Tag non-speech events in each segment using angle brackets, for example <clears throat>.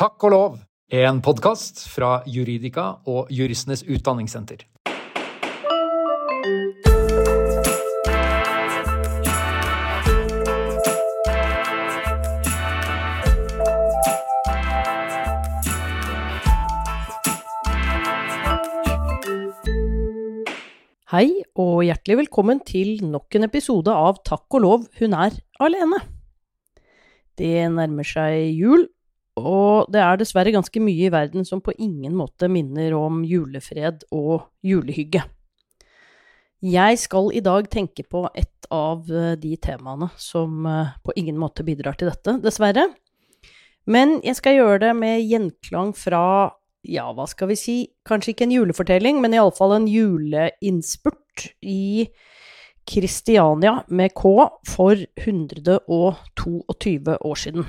Takk og lov, en podkast fra Juridika og Juristenes Utdanningssenter. Hei, og hjertelig velkommen til nok en episode av Takk og lov, hun er alene. Det nærmer seg jul, og det er dessverre ganske mye i verden som på ingen måte minner om julefred og julehygge. Jeg skal i dag tenke på et av eh, de temaene som eh, på ingen måte bidrar til dette, dessverre. Men jeg skal gjøre det med gjenklang fra ja, hva skal vi si, kanskje ikke en julefortelling, men iallfall en juleinnspurt i Kristiania med K for 122 år siden.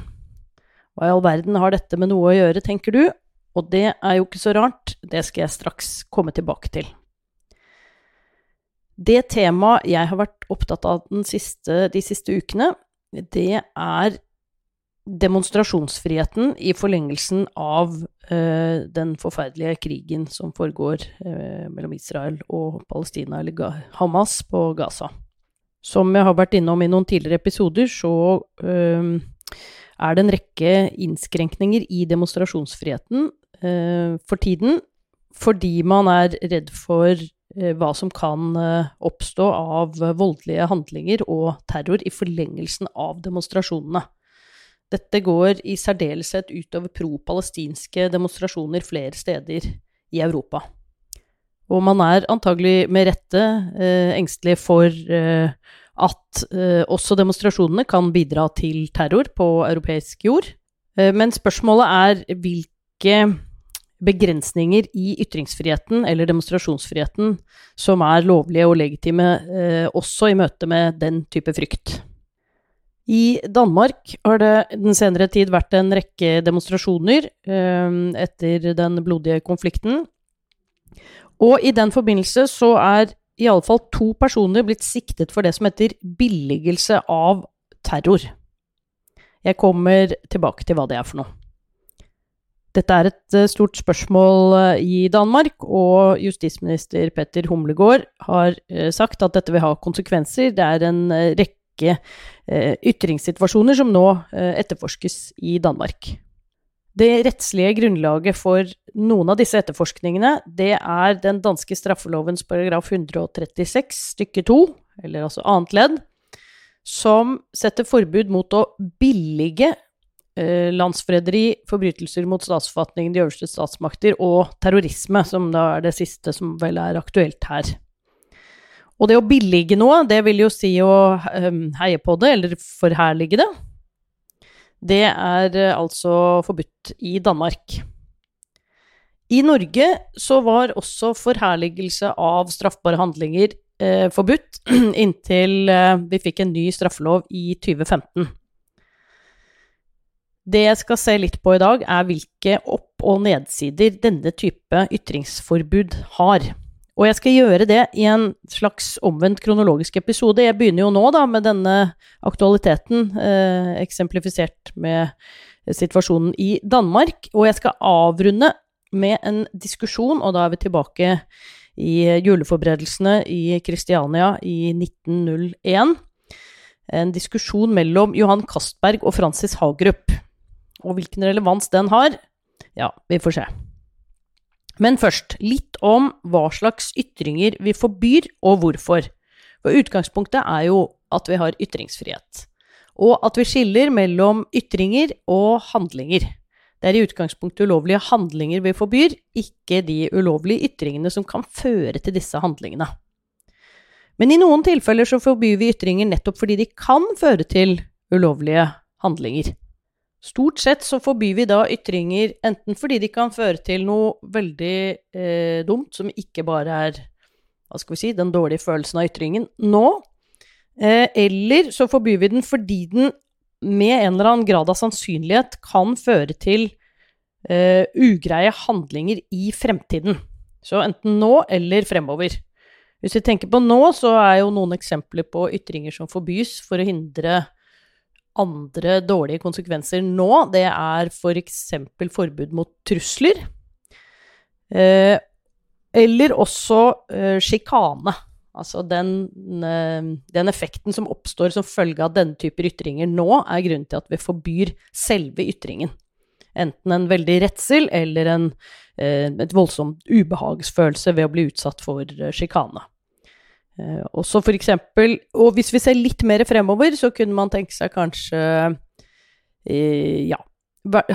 Hva i all verden har dette med noe å gjøre, tenker du? Og det er jo ikke så rart, det skal jeg straks komme tilbake til. Det temaet jeg har vært opptatt av siste, de siste ukene, det er demonstrasjonsfriheten i forlengelsen av uh, den forferdelige krigen som foregår uh, mellom Israel og Palestina, eller Hamas, på Gaza. Som jeg har vært innom i noen tidligere episoder, så uh, er det en rekke innskrenkninger i demonstrasjonsfriheten eh, for tiden, fordi man er redd for eh, hva som kan eh, oppstå av voldelige handlinger og terror i forlengelsen av demonstrasjonene. Dette går i særdeleshet utover pro-palestinske demonstrasjoner flere steder i Europa. Og man er antagelig med rette eh, engstelig for eh, at eh, også demonstrasjonene kan bidra til terror på europeisk jord. Eh, men spørsmålet er hvilke begrensninger i ytringsfriheten eller demonstrasjonsfriheten som er lovlige og legitime eh, også i møte med den type frykt. I Danmark har det den senere tid vært en rekke demonstrasjoner eh, etter den blodige konflikten. Og i den forbindelse så er i alle fall to personer blitt siktet for det som heter billigelse av terror. Jeg kommer tilbake til hva det er for noe. Dette er et eh, stort spørsmål eh, i Danmark, og justisminister Petter Humlegård har eh, sagt at dette vil ha konsekvenser. Det er en rekke ytringssituasjoner som nå etterforskes i Danmark. Det rettslige grunnlaget for noen av disse etterforskningene, det er den danske straffelovens paragraf 136 stykke 2, eller altså annet ledd, som setter forbud mot å billige eh, landsforræderi, forbrytelser mot statsforfatningen, de øverste statsmakter, og terrorisme, som da er det siste som vel er aktuelt her. Og det å billige noe, det vil jo si å eh, heie på det, eller forherlige det. Det er eh, altså forbudt i Danmark. I Norge så var også forherligelse av straffbare handlinger eh, forbudt <clears throat> inntil eh, vi fikk en ny straffelov i 2015. Det jeg skal se litt på i dag, er hvilke opp- og nedsider denne type ytringsforbud har. Og jeg skal gjøre det i en slags omvendt kronologisk episode. Jeg begynner jo nå da med denne aktualiteten, eh, eksemplifisert med situasjonen i Danmark. Og jeg skal avrunde med en diskusjon, og da er vi tilbake i juleforberedelsene i Kristiania i 1901. En diskusjon mellom Johan Castberg og Francis Hagerup. Og hvilken relevans den har, ja, vi får se. Men først, litt om hva slags ytringer vi forbyr, og hvorfor. For utgangspunktet er jo at vi har ytringsfrihet. Og at vi skiller mellom ytringer og handlinger. Det er i utgangspunktet ulovlige handlinger vi forbyr, ikke de ulovlige ytringene som kan føre til disse handlingene. Men i noen tilfeller så forbyr vi ytringer nettopp fordi de kan føre til ulovlige handlinger. Stort sett så forbyr vi da ytringer enten fordi de kan føre til noe veldig eh, dumt, som ikke bare er hva skal vi si, den dårlige følelsen av ytringen nå, eh, eller så forbyr vi den fordi den med en eller annen grad av sannsynlighet kan føre til eh, ugreie handlinger i fremtiden. Så enten nå eller fremover. Hvis vi tenker på nå, så er jo noen eksempler på ytringer som forbys for å hindre andre dårlige konsekvenser nå, det er f.eks. For forbud mot trusler. Eh, eller også eh, sjikane. Altså den, eh, den, effekten som oppstår som følge av denne typer ytringer nå, er grunnen til at vi forbyr selve ytringen. Enten en veldig redsel eller en, eh, et voldsomt ubehagsfølelse ved å bli utsatt for eh, sjikane. Eh, også for eksempel, og hvis vi ser litt mer fremover, så kunne man tenke seg kanskje eh, ja,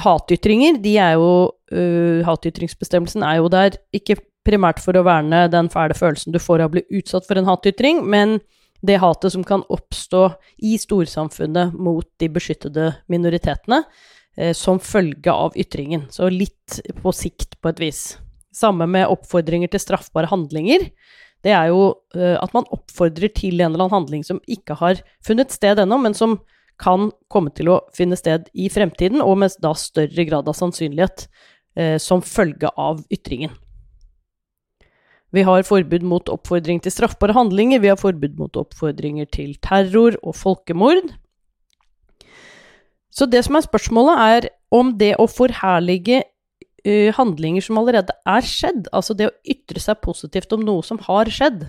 hatytringer. De er jo uh, Hatytringsbestemmelsen er jo der ikke primært for å verne den fæle følelsen du får av å bli utsatt for en hatytring, men det hatet som kan oppstå i storsamfunnet mot de beskyttede minoritetene eh, som følge av ytringen. Så litt på sikt, på et vis. Samme med oppfordringer til straffbare handlinger. Det er jo eh, at man oppfordrer til en eller annen handling som ikke har funnet sted ennå, men som kan komme til å finne sted i fremtiden, og med da større grad av sannsynlighet eh, som følge av ytringen. Vi har forbud mot oppfordring til straffbare handlinger, vi har forbud mot oppfordringer til terror og folkemord. Så det som er spørsmålet, er om det å forherlige uh, handlinger som allerede er skjedd, altså det å ytre seg positivt om noe som har skjedd,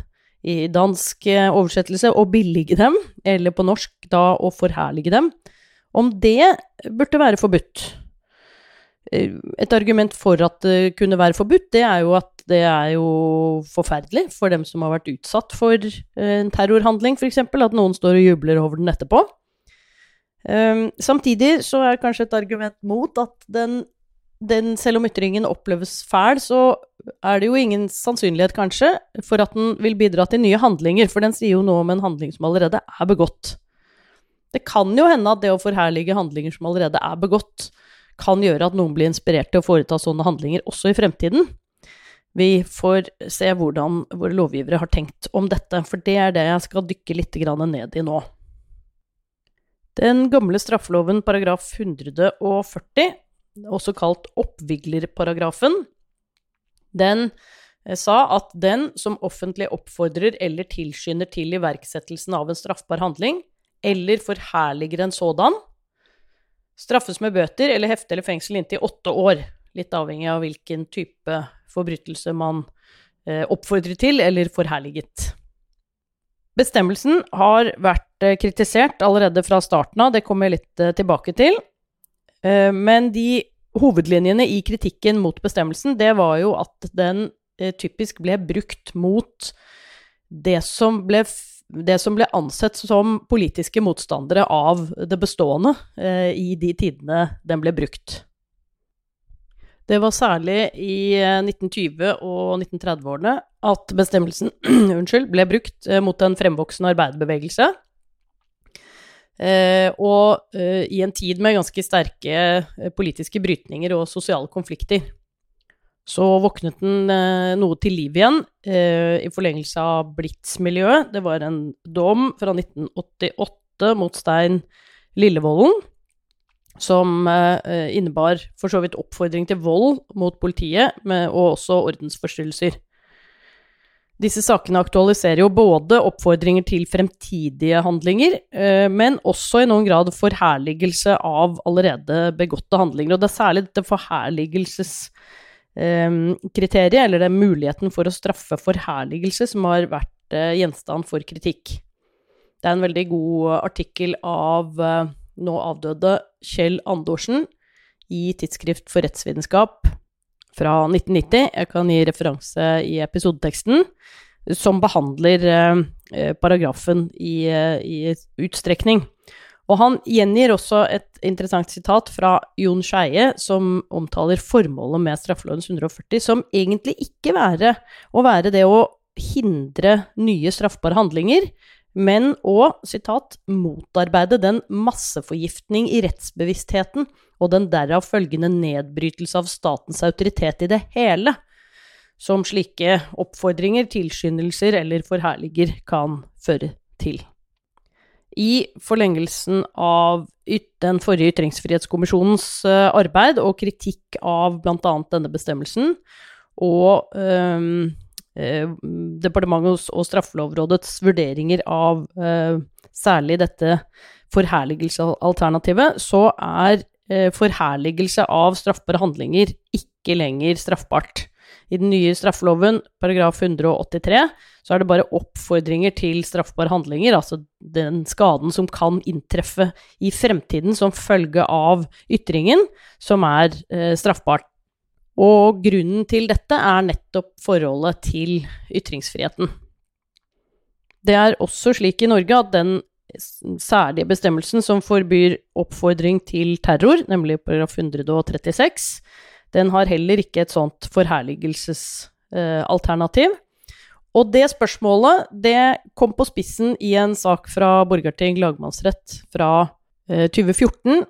i dansk uh, oversettelse å billige dem, eller på norsk da å forherlige dem, om det burde være forbudt. Uh, et argument for at det kunne være forbudt, det er jo at det er jo forferdelig for dem som har vært utsatt for eh, en terrorhandling, f.eks., at noen står og jubler over den etterpå. Samtidig så er kanskje et argument mot at den, den, selv om ytringen oppleves fæl, så er det jo ingen sannsynlighet, kanskje, for at den vil bidra til nye handlinger, for den sier jo noe om en handling som allerede er begått. Det kan jo hende at det å forherlige handlinger som allerede er begått, kan gjøre at noen blir inspirert til å foreta sånne handlinger også i fremtiden. Vi får se hvordan våre lovgivere har tenkt om dette, for det er det jeg skal dykke litt ned i nå. Den gamle straffeloven paragraf 140, også kalt oppviglerparagrafen, den eh, sa at den som offentlig oppfordrer eller tilskynder til iverksettelsen av en straffbar handling, eller forherliger en sådan, straffes med bøter eller hefte eller fengsel inntil åtte år, litt avhengig av hvilken type forbrytelse man oppfordrer oppfordret til eller forherliget. Bestemmelsen har vært eh, kritisert allerede fra starten av, det kommer jeg litt eh, tilbake til. Eh, men de hovedlinjene i kritikken mot bestemmelsen, det var jo at den eh, typisk ble brukt mot det som ble, det som ble ansett som politiske motstandere av det bestående eh, i de tidene den ble brukt. Det var særlig i 1920- eh, og 1930-årene at bestemmelsen <clears throat> unnskyld, ble brukt mot en fremvoksende arbeiderbevegelse. Eh, og eh, i en tid med ganske sterke eh, politiske brytninger og sosiale konflikter. Så våknet den noe til liv igjen i forlengelse av Blitz-miljøet. Det var en dom fra 1988 mot Stein Lillevolden som innebar for så vidt oppfordring til vold mot politiet, og også ordensforstyrrelser. Disse sakene aktualiserer jo både oppfordringer til fremtidige handlinger, eh, men også i noen grad forherligelse av allerede begåtte handlinger. Og det er særlig dette forherligelseskriteriet, eh, eller det er muligheten for å straffe forherligelse, som har vært eh, gjenstand for kritikk. Det er en veldig god artikkel av nå avdøde Kjell Andorsen i Tidsskrift for rettsvitenskap fra 1990. Jeg kan gi referanse i episodeteksten, som behandler eh, paragrafen i, eh, i, utstrekning. Og han gjengir også et interessant sitat fra Jon Skeie, som omtaler formålet med straffelovens 140 som egentlig ikke være å være det å hindre nye straffbare handlinger, men òg, motarbeide den masseforgiftning i rettsbevisstheten og den derav følgende nedbrytelse av statens autoritet i det hele, som slike oppfordringer, tilskyndelser eller forherliger kan føre til. I forlengelsen av den forrige ytringsfrihetskommisjonens eh, arbeid og kritikk av bl.a. denne bestemmelsen, og um, Eh, departementets og Straffelovrådets vurderinger av eh, særlig dette forherligelsesalternativet, så er eh, forherligelse av straffbare handlinger ikke lenger straffbart. I den nye straffeloven, paragraf 183, så er det bare oppfordringer til straffbare handlinger, altså den skaden som kan inntreffe i fremtiden som følge av ytringen, som er straffbart. Og grunnen til dette er nettopp forholdet til ytringsfriheten. Det er også slik i Norge at den særlige bestemmelsen som forbyr oppfordring til terror, nemlig paragraf 136, den har heller ikke et sånt forherligelsesalternativ. Eh, og det spørsmålet det kom på spissen i en sak fra Borgarting lagmannsrett fra eh, 2014.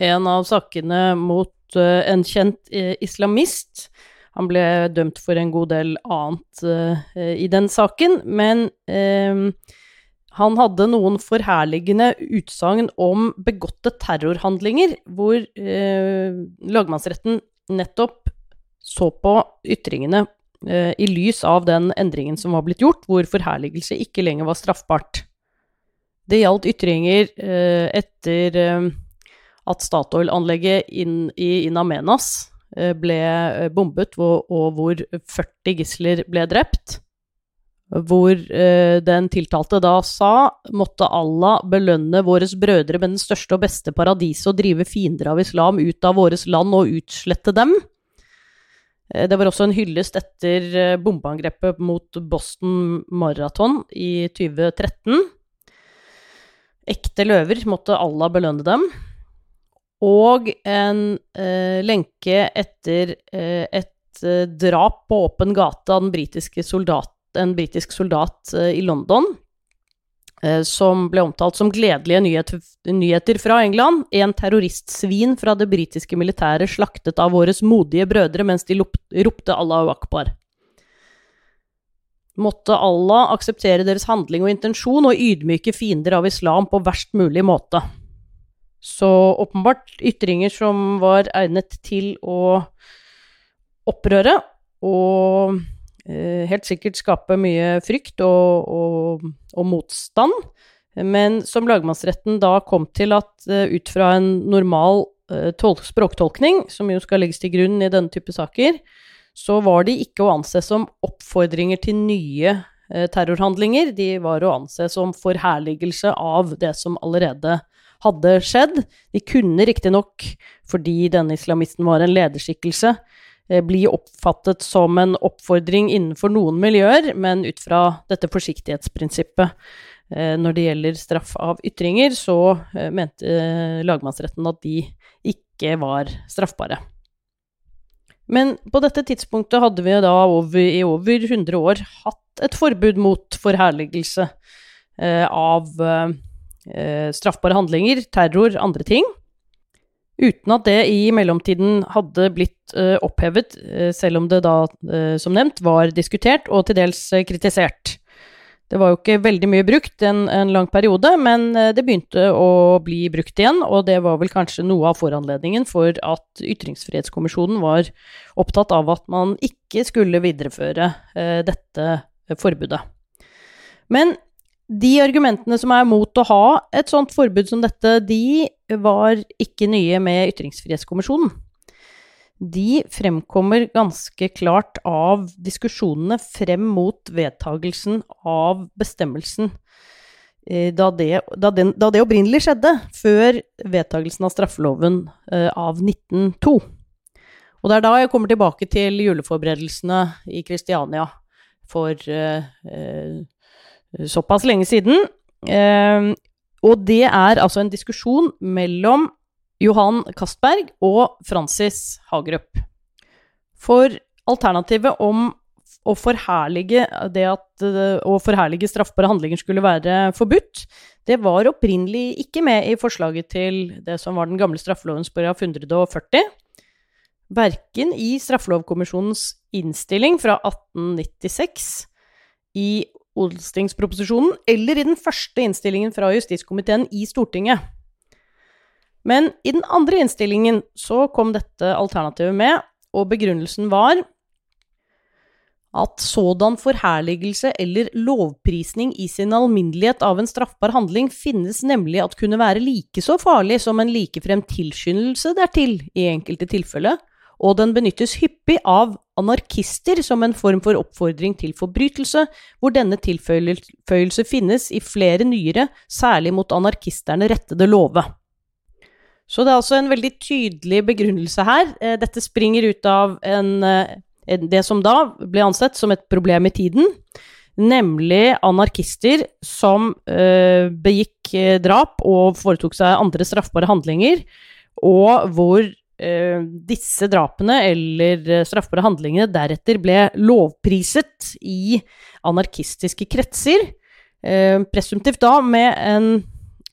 En av sakene mot eh, en kjent eh, islamist. Han ble dømt for en god del annet eh, i den saken, men eh, han hadde noen forherligende utsagn om begåtte terrorhandlinger, hvor lagmannsretten nettopp så på ytringene i lys av den endringen som var blitt gjort, hvor forherligelse ikke lenger var straffbart. Det gjaldt ytringer etter eh, at Statoil-anlegget inn, i In eh, ble eh, bombet, og, hvor 40 gisler ble drept. Hvor eh, den tiltalte da sa måtte Allah belønne våres brødre med den største og beste paradiset og drive fiender av islam ut av våres land og utslette dem. Det var også en hyllest etter bombeangrepet mot Boston Marathon i 2013. Ekte løver måtte Allah belønne dem. Og en eh, lenke etter eh, et eh, drap på åpen gate av en britisk soldat eh, i London Eh, som ble omtalt som gledelige nyheter, fra England. En terroristsvin fra det britiske militæret slaktet av våres modige brødre mens de ropte Allah akbar. Måtte Allah akseptere deres handling og intensjon og ydmyke fiender av islam på verst mulig måte. Så åpenbart ytringer som var egnet til å opprøre og Eh, helt sikkert skape mye frykt og, og, og, motstand. Men som lagmannsretten da kom til at uh, ut fra en normal uh, språktolkning, som jo skal legges til grunn i denne type saker, så var de ikke å anse som oppfordringer til nye uh, terrorhandlinger. De var å anse som forherligelse av det som allerede hadde skjedd. De kunne riktignok, fordi denne islamisten var en lederskikkelse, Eh, bli oppfattet som en oppfordring innenfor noen miljøer, men ut fra dette forsiktighetsprinsippet eh, når det gjelder straff av ytringer, så eh, mente lagmannsretten at de ikke var straffbare. Men på dette tidspunktet hadde vi da over, i over 100 år hatt et forbud mot forherligelse av straffbare handlinger, terror, andre ting uten at det i mellomtiden hadde blitt uh, opphevet, uh, selv om det da, som nevnt, var diskutert og til dels kritisert. Det var jo ikke veldig mye brukt en, en lang periode, men det begynte å bli brukt igjen, og det var vel kanskje noe av foranledningen for at Ytringsfrihetskommisjonen var opptatt av at man ikke skulle videreføre dette forbudet. Men de argumentene som er mot å ha et sånt forbud som dette, de var ikke nye med Ytringsfrihetskommisjonen. De fremkommer ganske klart av diskusjonene frem mot vedtagelsen av bestemmelsen eh, da det, da, den, da det opprinnelig skjedde, før vedtagelsen av straffeloven eh, av 1902. Og det er da jeg kommer tilbake til juleforberedelsene i Kristiania for eh, eh såpass lenge siden. Eh, og det er altså en diskusjon mellom Johan Castberg og Francis Hagerup. For alternativet om å forherlige det at å forherlige straffbare handlinger skulle være forbudt, det var opprinnelig ikke med i forslaget til det som var den gamle straffelovens paragraf 140. Verken i Straffelovkommisjonens innstilling fra 1896, i odelstingsproposisjonen eller i den første innstillingen fra justiskomiteen i Stortinget. Men i den andre innstillingen så kom dette alternativet med, og begrunnelsen var at sådan forherligelse eller lovprisning i sin alminnelighet av en straffbar handling finnes nemlig at kunne være like så farlig som en likefrem tilskyndelse dertil i enkelte tilfelle, og den benyttes hyppig av anarkister som en form for oppfordring til forbrytelse, hvor denne tilføyelse finnes i flere nyere, særlig mot anarkisterne rettede love. Så det er altså en veldig tydelig begrunnelse her. Eh, dette springer ut av en eh, det som da ble ansett som et problem i tiden, nemlig anarkister som uh, begikk drap og foretok seg andre straffbare handlinger, og hvor disse drapene eller straffbare handlingene deretter ble lovpriset i anarkistiske kretser, presumptivt da med en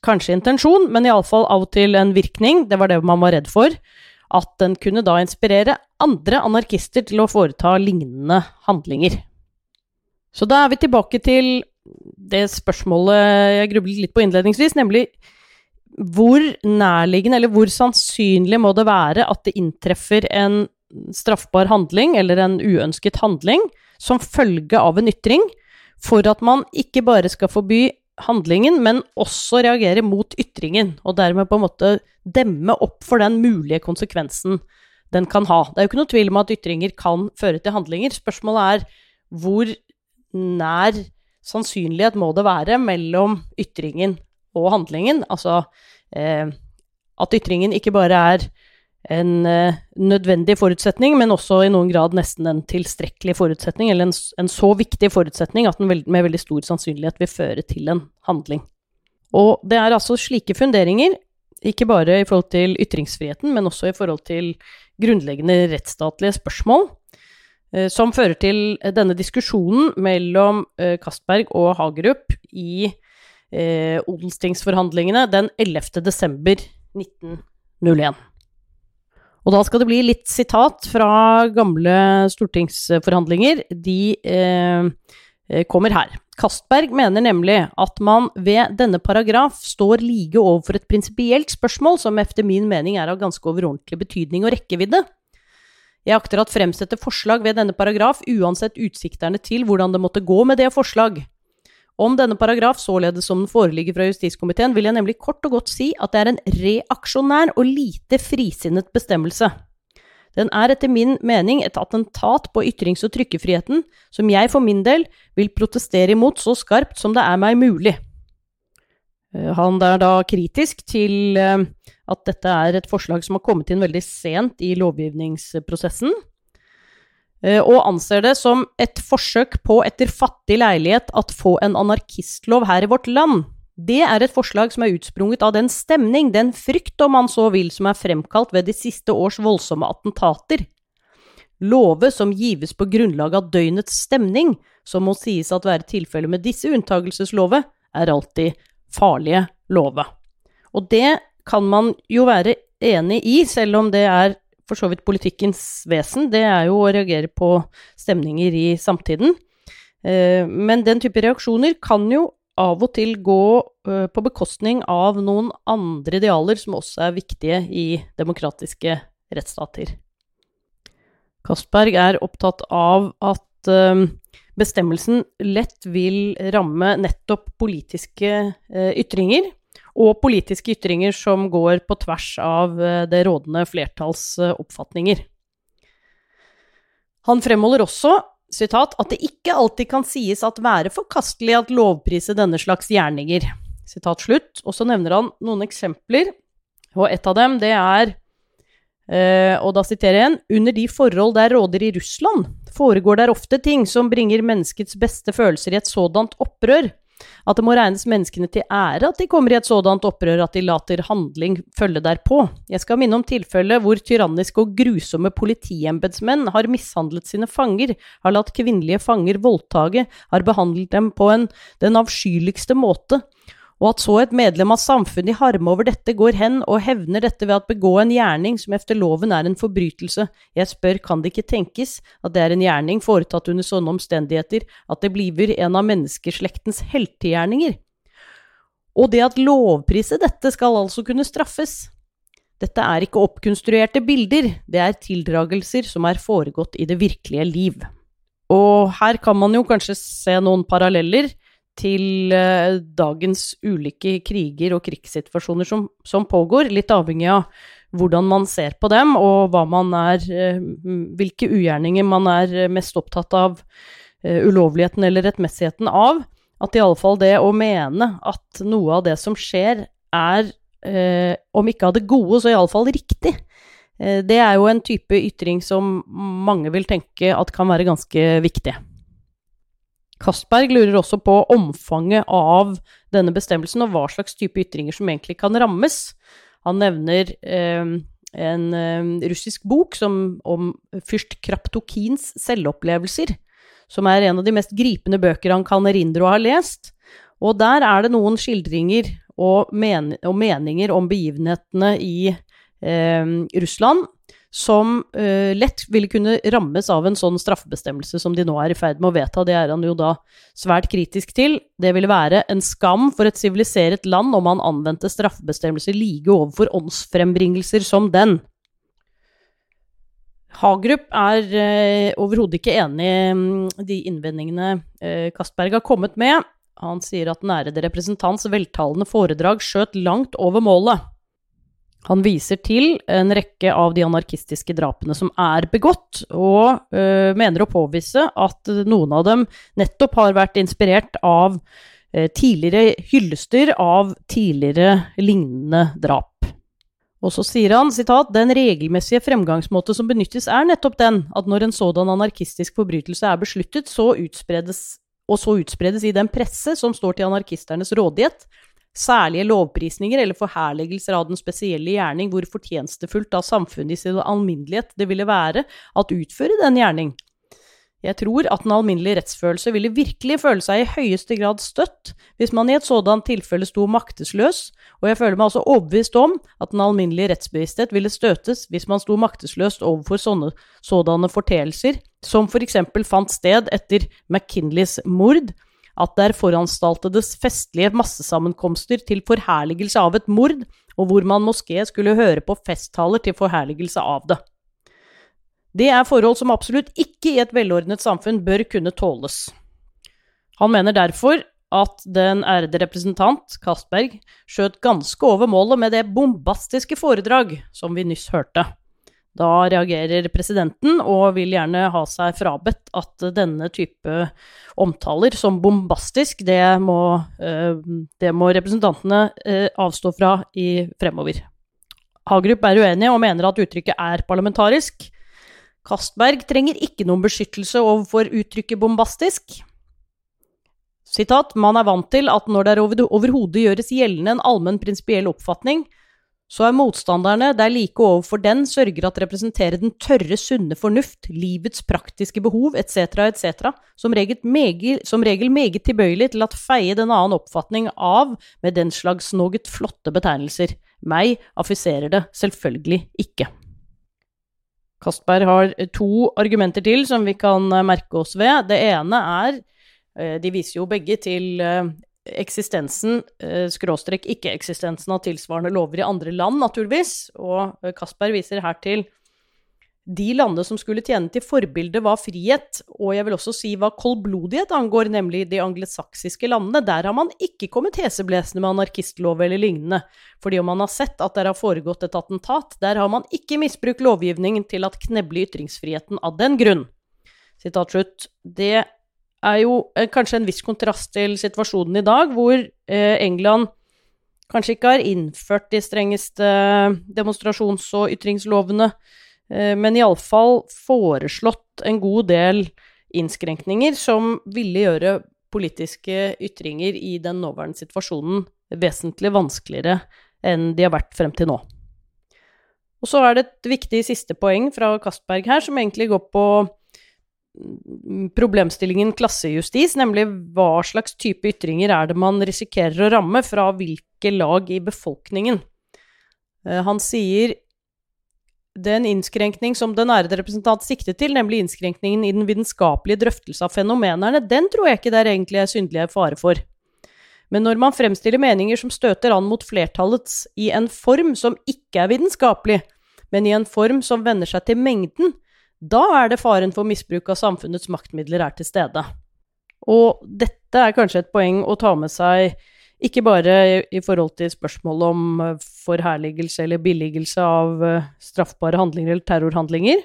kanskje intensjon, men iallfall av og til en virkning, det var det man var redd for, at den kunne da inspirere andre anarkister til å foreta lignende handlinger. Så da er vi tilbake til det spørsmålet jeg grublet litt på innledningsvis, nemlig hvor nærliggende, eller hvor sannsynlig må det være at det inntreffer en straffbar handling, eller en uønsket handling, som følge av en ytring, for at man ikke bare skal forby handlingen, men også reagere mot ytringen, og dermed på en måte demme opp for den mulige konsekvensen den kan ha. Det er jo ikke noe tvil om at ytringer kan føre til handlinger. Spørsmålet er hvor nær sannsynlighet må det være mellom ytringen og handlingen? Altså eh, at ytringen ikke bare er en eh, nødvendig forutsetning, men også i noen grad nesten en tilstrekkelig forutsetning, eller en, en så viktig forutsetning at den med veldig stor sannsynlighet vil føre til en handling. Og det er altså slike funderinger, ikke bare i forhold til ytringsfriheten, men også i forhold til grunnleggende rettsstatlige spørsmål, eh, som fører til denne diskusjonen mellom eh, Castberg og Hagerup i odelstingsforhandlingene den 11. desember 1901. Og da skal det bli litt sitat fra gamle stortingsforhandlinger. De eh, eh, kommer her. Kastberg mener nemlig at man ved denne paragraf står like overfor et prinsipielt spørsmål som efter min mening er av ganske overordentlig betydning og rekkevidde. Jeg akter at fremsette forslag ved denne paragraf uansett utsikterne til hvordan det måtte gå med det forslag. Om denne paragraf således som den foreligger fra justiskomiteen, vil jeg nemlig kort og godt si at det er en reaksjonær og lite frisinnet bestemmelse. Den er etter min mening et attentat på ytrings- og trykkefriheten, som jeg for min del vil protestere imot så skarpt som det er meg mulig. Eh, han er da kritisk til eh, at dette er et forslag som har kommet inn veldig sent i lovgivningsprosessen, og anser det som et forsøk på etter fattig leilighet at få en anarkistlov her i vårt land. Det er et forslag som er utsprunget av den stemning, den frykt om man så vil, som er fremkalt ved de siste års voldsomme attentater. Love som gives på grunnlag av døgnets stemning, som må sies at være tilfellet med disse unntagelseslove, er alltid farlige love. Og det kan man jo være enig i, selv om det er for så vidt politikkens vesen, det er jo å reagere på stemninger i samtiden. Eh, men den type reaksjoner kan jo av og til gå eh, på bekostning av noen andre idealer som også er viktige i demokratiske rettsstater. Kastberg er opptatt av at eh, bestemmelsen lett vil ramme nettopp politiske ytringer, og politiske ytringer som går på tvers av eh, det rådende flertalls eh, oppfatninger. Han fremholder også citat, at det ikke alltid kan sies at være forkastelig at lovprise denne slags gjerninger. Sitat slutt. Og så nevner han noen eksempler, og et av dem det er Uh, og da siterer jeg igjen Under de forhold der råder i Russland, foregår der ofte ting som bringer menneskets beste følelser i et sådant opprør at det må regnes menneskene til ære at de kommer i et sådant opprør at de later handling følge derpå. Jeg skal minne om tilfellet hvor tyranniske og grusomme politiembetsmenn har mishandlet sine fanger, har latt kvinnelige fanger voldtage, har behandlet dem på en, den avskyeligste måte, og at så et medlem av samfunnet i harme over dette går hen og hevner dette ved at begå en gjerning som efter loven er en forbrytelse. Jeg spør, kan det ikke tenkes at det er en gjerning foretatt under sånne omstendigheter at det bliver en av menneskeslektens heltegjerninger? Og det at lovprise dette skal altså kunne straffes. Dette er ikke oppkonstruerte bilder, det er tildragelser som er foregått i det virkelige liv. Og her kan man jo kanskje se noen paralleller til eh, dagens ulike kriger og krigssituasjoner som, som, pågår, litt avhengig av hvordan man ser på dem, og hva man er, eh, hvilke ugjerninger man er mest opptatt av eh, ulovligheten eller rettmessigheten av. At i alle fall det å mene at noe av det som skjer, er eh, om ikke av det gode, så i alle fall riktig. Eh, det er jo en type ytring som mange vil tenke at kan være ganske viktig. Castberg lurer også på omfanget av denne bestemmelsen, og hva slags type ytringer som egentlig kan rammes. Han nevner eh, en eh, russisk bok som, om fyrst Kraptokins selvopplevelser, som er en av de mest gripende bøker han kan erindre å ha lest. Og der er det noen skildringer og, men og meninger om begivenhetene i eh, Russland som uh, lett ville kunne rammes av en sånn straffebestemmelse som de nå er i ferd med å vedta. Det er han jo da svært kritisk til. Det ville være en skam for et siviliseret land om han anvendte straffebestemmelser like overfor åndsfrembringelser som den. Hagerup er uh, overhodet ikke enig i um, de innvendingene uh, Castberg har kommet med. Han sier at den ærede representants veltalende foredrag skjøt langt over målet. Han viser til en rekke av de anarkistiske drapene som er begått, og øh, mener å påvise at noen av dem nettopp har vært inspirert av øh, tidligere hyllester av tidligere lignende drap. Og så sier han sitat, den regelmessige fremgangsmåte som benyttes er nettopp den at når en sådan anarkistisk forbrytelse er besluttet, så utspredes, og så utspredes i den presse som står til anarkisternes rådighet, særlige lovprisninger eller forherligelser av den spesielle gjerning, hvor fortjenestefullt av samfunnet i sin alminnelighet det ville være at utføre den gjerning. Jeg tror at den alminnelige rettsfølelse ville virkelig føle seg i høyeste grad støtt hvis man i et sådant tilfelle sto maktesløs, og jeg føler meg også overbevist om at den alminnelige rettsbevissthet ville støtes hvis man sto maktesløst overfor sånne sådanne forteelser, som for eksempel fant sted etter McKinleys mord, at det er foranstaltedes festlige massesammenkomster til forherligelse av et mord, og hvor man moské skulle høre på festtaler til forherligelse av det. Det er forhold som absolutt ikke i et velordnet samfunn bør kunne tåles. Han mener derfor at den ærede representant, Castberg, skjøt ganske over målet med det bombastiske foredrag som vi nyss hørte. Da reagerer presidenten og vil gjerne ha seg frabedt at denne type omtaler som bombastisk, det må, eh, det må representantene eh, avstå fra i fremover. Hagerup er uenig og mener at uttrykket er parlamentarisk. Castberg trenger ikke noen beskyttelse overfor uttrykket bombastisk. Sitat, man er vant til at når det overhodet gjøres gjeldende en allmenn prinsipiell oppfatning, så er motstanderne der like overfor den sørger at representerer den tørre, sunne fornuft, livets praktiske behov etc., etc., som, som regel meget tilbøyelig til at feie den annen oppfatning av med den slags noget flotte betegnelser. Meg affiserer det selvfølgelig ikke. Kastberg har to argumenter til som vi kan merke oss ved. Det ene er eh, De viser jo begge til eh, eksistensen, eh, skråstrek ikke-eksistensen av tilsvarende lover i andre land, naturligvis. Og eh, Kasper viser her til de landene som skulle tjene til forbilde, var frihet, og jeg vil også si hva koldblodighet angår, nemlig de anglesaksiske landene. Der har man ikke kommet heseblesende med anarkistlov eller lignende, fordi om man har sett at der har foregått et attentat, der har man ikke misbrukt lovgivningen til at kneble ytringsfriheten av den grunn. Sitat slutt. Det er jo eh, kanskje en viss kontrast til situasjonen i dag, hvor eh, England kanskje ikke har innført de strengeste demonstrasjons- og ytringslovene, eh, men iallfall foreslått en god del innskrenkninger som ville gjøre politiske ytringer i den nåværende situasjonen vesentlig vanskeligere enn de har vært frem til nå. Og så er det et viktig siste poeng fra Castberg her, som egentlig går på problemstillingen klassejustis, nemlig hva slags type ytringer er det man risikerer å ramme fra hvilke lag i befolkningen. Eh, han sier den innskrenkning som den ærede representant siktet til, nemlig innskrenkningen i den vitenskapelige drøftelse av fenomenerne, den tror jeg ikke det er egentlig er syndelig fare for. Men når man fremstiller meninger som støter an mot flertallets i en form som ikke er vitenskapelig, men i en form som venner seg til mengden, da er det faren for misbruk av samfunnets maktmidler er til stede. Og dette er kanskje et poeng å ta med seg ikke bare i forhold til spørsmålet om eh, forherligelse eller billigelse av eh, straffbare handlinger eller terrorhandlinger,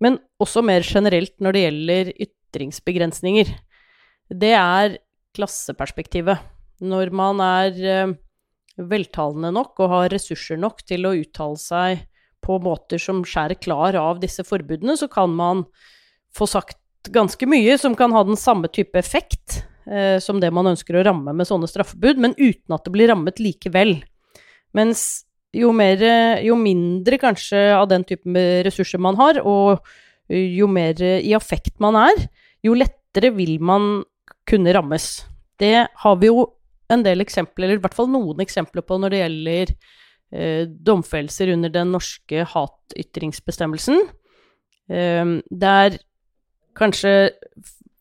men også mer generelt når det gjelder ytringsbegrensninger. Det er klasseperspektivet. Når man er eh, veltalende nok og har ressurser nok til å uttale seg på måter som skjærer klar av disse forbudene, så kan man få sagt ganske mye som kan ha den samme type effekt eh, som det man ønsker å ramme med sånne straffebud, men uten at det blir rammet likevel. Mens jo, mer, jo mindre kanskje av den typen ressurser man har, og jo mer i affekt man er, jo lettere vil man kunne rammes. Det har vi jo en del eksempler, eller i hvert fall noen eksempler på når det gjelder eh, domfellelser under den norske hatytringsbestemmelsen. Eh, der kanskje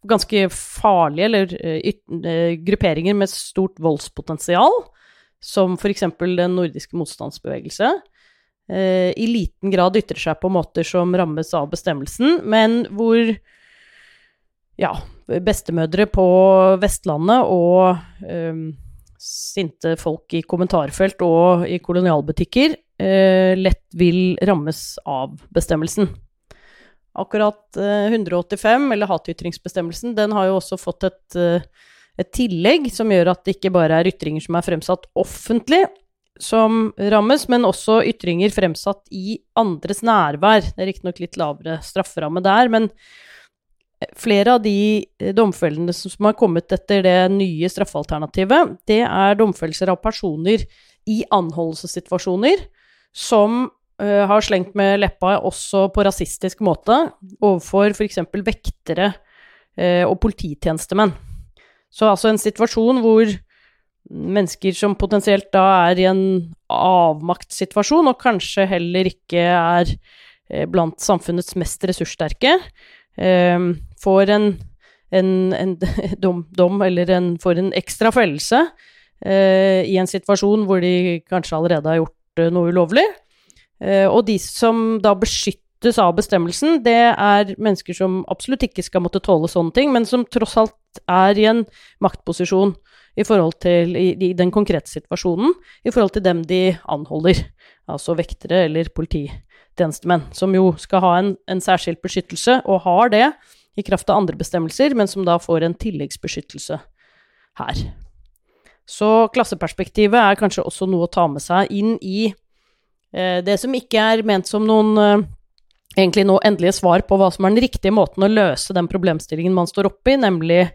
ganske farlige eller uh, grupperinger med stort voldspotensial, som f.eks. den nordiske motstandsbevegelse, i liten grad ytrer seg på måter som rammes av bestemmelsen, men hvor ja, bestemødre på Vestlandet og um, sinte folk i kommentarfelt og i kolonialbutikker eh, lett vil rammes av bestemmelsen. Akkurat 185, eh, eller hatytringsbestemmelsen, den har jo også fått et, eh, et tillegg som gjør at det ikke bare er ytringer som er fremsatt offentlig som rammes, men også ytringer fremsatt i andres nærvær. Det er riktignok litt lavere strafferamme der, men flere av de domfellene som har kommet etter det nye straffealternativet, det er domfellelser av personer i anholdelsessituasjoner som uh, har slengt med leppa også på rasistisk måte overfor f.eks. vektere uh, og polititjenestemenn. Så altså en situasjon hvor mennesker som potensielt da er i en avmaktssituasjon, og kanskje heller ikke er blant samfunnets mest ressurssterke, får en, en, en <laughs> dom, dom, eller en, får en ekstra foreldelse i en situasjon hvor de kanskje allerede har gjort noe ulovlig, Eh, og de som da beskyttes av bestemmelsen, det er mennesker som absolutt ikke skal måtte tåle sånne ting, men som tross alt er i en maktposisjon i forhold til i, i den konkrete situasjonen, i forhold til dem de anholder, altså vektere eller polititjenestemenn, som jo skal ha en, en særskilt beskyttelse, og har det i kraft av andre bestemmelser, men som da får en tilleggsbeskyttelse her. Så klasseperspektivet er kanskje også noe å ta med seg inn i Eh, det som ikke er ment som noen eh, egentlig noe endelige svar på hva som er den riktige måten å løse den problemstillingen man står oppe i, nemlig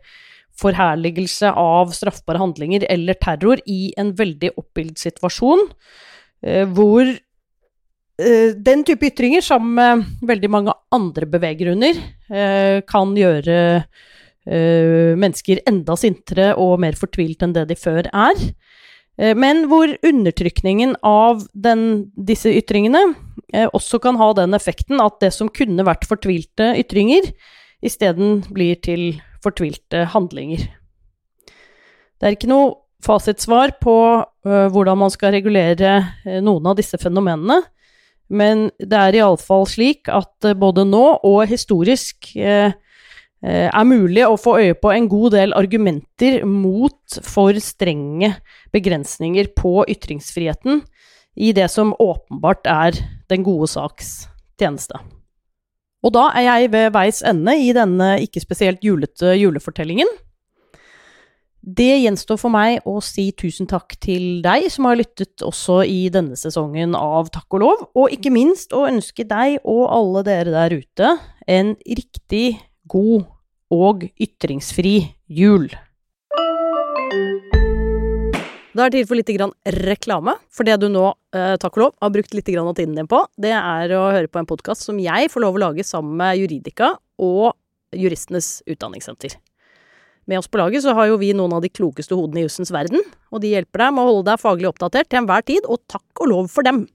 forherligelse av straffbare handlinger eller terror i en veldig oppbildet situasjon, eh, hvor den type ytringer, sammen med veldig mange andre beveggrunner, kan gjøre mennesker enda sintere og mer fortvilt enn det de før er. Eh, men hvor undertrykningen av den, disse ytringene eh, også kan ha den effekten at det som kunne vært fortvilte ytringer, isteden blir til fortvilte handlinger. Det er ikke noe fasitsvar på hvordan man skal regulere noen av disse fenomenene, men det er iallfall slik at uh, både nå og historisk Eh, er mulig å få øye på en god del argumenter mot for strenge begrensninger på ytringsfriheten i det som åpenbart er den gode saks tjeneste. Og da er jeg ved veis ende i denne ikke spesielt julete julefortellingen. Det gjenstår for meg å si tusen takk til deg som har lyttet også i denne sesongen av Takk og lov, og ikke minst å ønske deg og alle dere der ute en riktig god og ytringsfri jul. Da er det tid for litt reklame. For det du nå, eh, takk og lov, har brukt litt av tiden din på, det er å høre på en podkast som jeg får lov å lage sammen med Juridika og Juristenes Utdanningssenter. Med oss på laget så har jo vi noen av de klokeste hodene i jussens verden, og de hjelper deg med å holde deg faglig oppdatert til enhver tid, og takk og lov for dem.